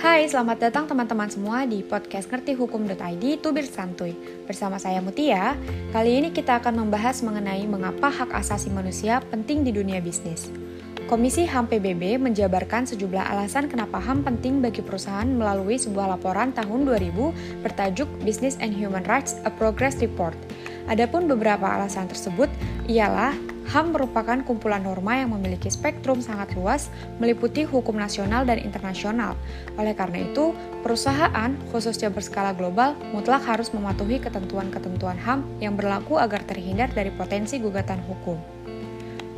Hai, selamat datang teman-teman semua di podcast ngerti hukum.id Tubir Santuy. Bersama saya Mutia, kali ini kita akan membahas mengenai mengapa hak asasi manusia penting di dunia bisnis. Komisi HAM PBB menjabarkan sejumlah alasan kenapa HAM penting bagi perusahaan melalui sebuah laporan tahun 2000 bertajuk Business and Human Rights A Progress Report. Adapun beberapa alasan tersebut ialah HAM merupakan kumpulan norma yang memiliki spektrum sangat luas, meliputi hukum nasional dan internasional. Oleh karena itu, perusahaan, khususnya berskala global, mutlak harus mematuhi ketentuan-ketentuan HAM yang berlaku agar terhindar dari potensi gugatan hukum.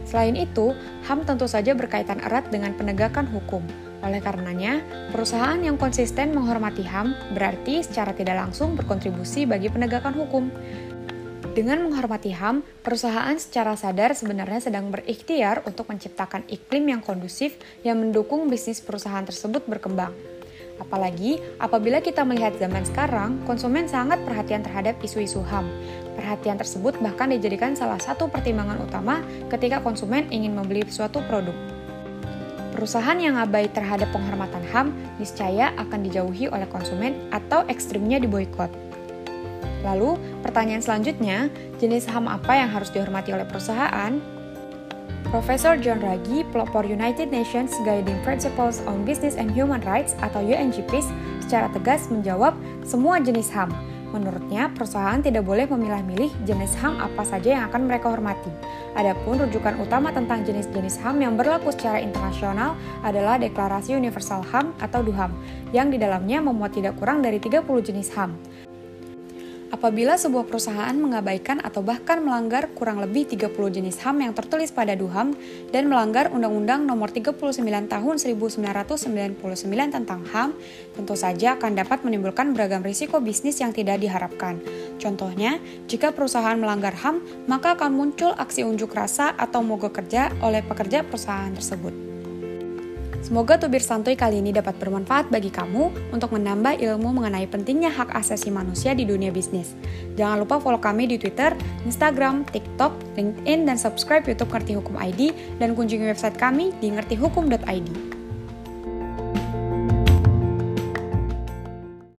Selain itu, HAM tentu saja berkaitan erat dengan penegakan hukum. Oleh karenanya, perusahaan yang konsisten menghormati HAM berarti secara tidak langsung berkontribusi bagi penegakan hukum. Dengan menghormati HAM, perusahaan secara sadar sebenarnya sedang berikhtiar untuk menciptakan iklim yang kondusif yang mendukung bisnis perusahaan tersebut berkembang. Apalagi apabila kita melihat zaman sekarang, konsumen sangat perhatian terhadap isu-isu HAM. Perhatian tersebut bahkan dijadikan salah satu pertimbangan utama ketika konsumen ingin membeli suatu produk. Perusahaan yang abai terhadap penghormatan HAM niscaya akan dijauhi oleh konsumen atau ekstrimnya diboykot. Lalu, pertanyaan selanjutnya, jenis saham apa yang harus dihormati oleh perusahaan? Profesor John Ruggie, pelopor United Nations Guiding Principles on Business and Human Rights atau UNGPs, secara tegas menjawab semua jenis HAM. Menurutnya, perusahaan tidak boleh memilah-milih jenis HAM apa saja yang akan mereka hormati. Adapun rujukan utama tentang jenis-jenis HAM yang berlaku secara internasional adalah Deklarasi Universal HAM atau DUHAM, yang di dalamnya memuat tidak kurang dari 30 jenis HAM. Apabila sebuah perusahaan mengabaikan atau bahkan melanggar kurang lebih 30 jenis HAM yang tertulis pada DUHAM dan melanggar Undang-Undang Nomor 39 Tahun 1999 tentang HAM, tentu saja akan dapat menimbulkan beragam risiko bisnis yang tidak diharapkan. Contohnya, jika perusahaan melanggar HAM, maka akan muncul aksi unjuk rasa atau mogok kerja oleh pekerja perusahaan tersebut. Semoga tubir santuy kali ini dapat bermanfaat bagi kamu untuk menambah ilmu mengenai pentingnya hak asasi manusia di dunia bisnis. Jangan lupa follow kami di Twitter, Instagram, TikTok, LinkedIn, dan subscribe YouTube Ngerti Hukum ID dan kunjungi website kami di ngertihukum.id.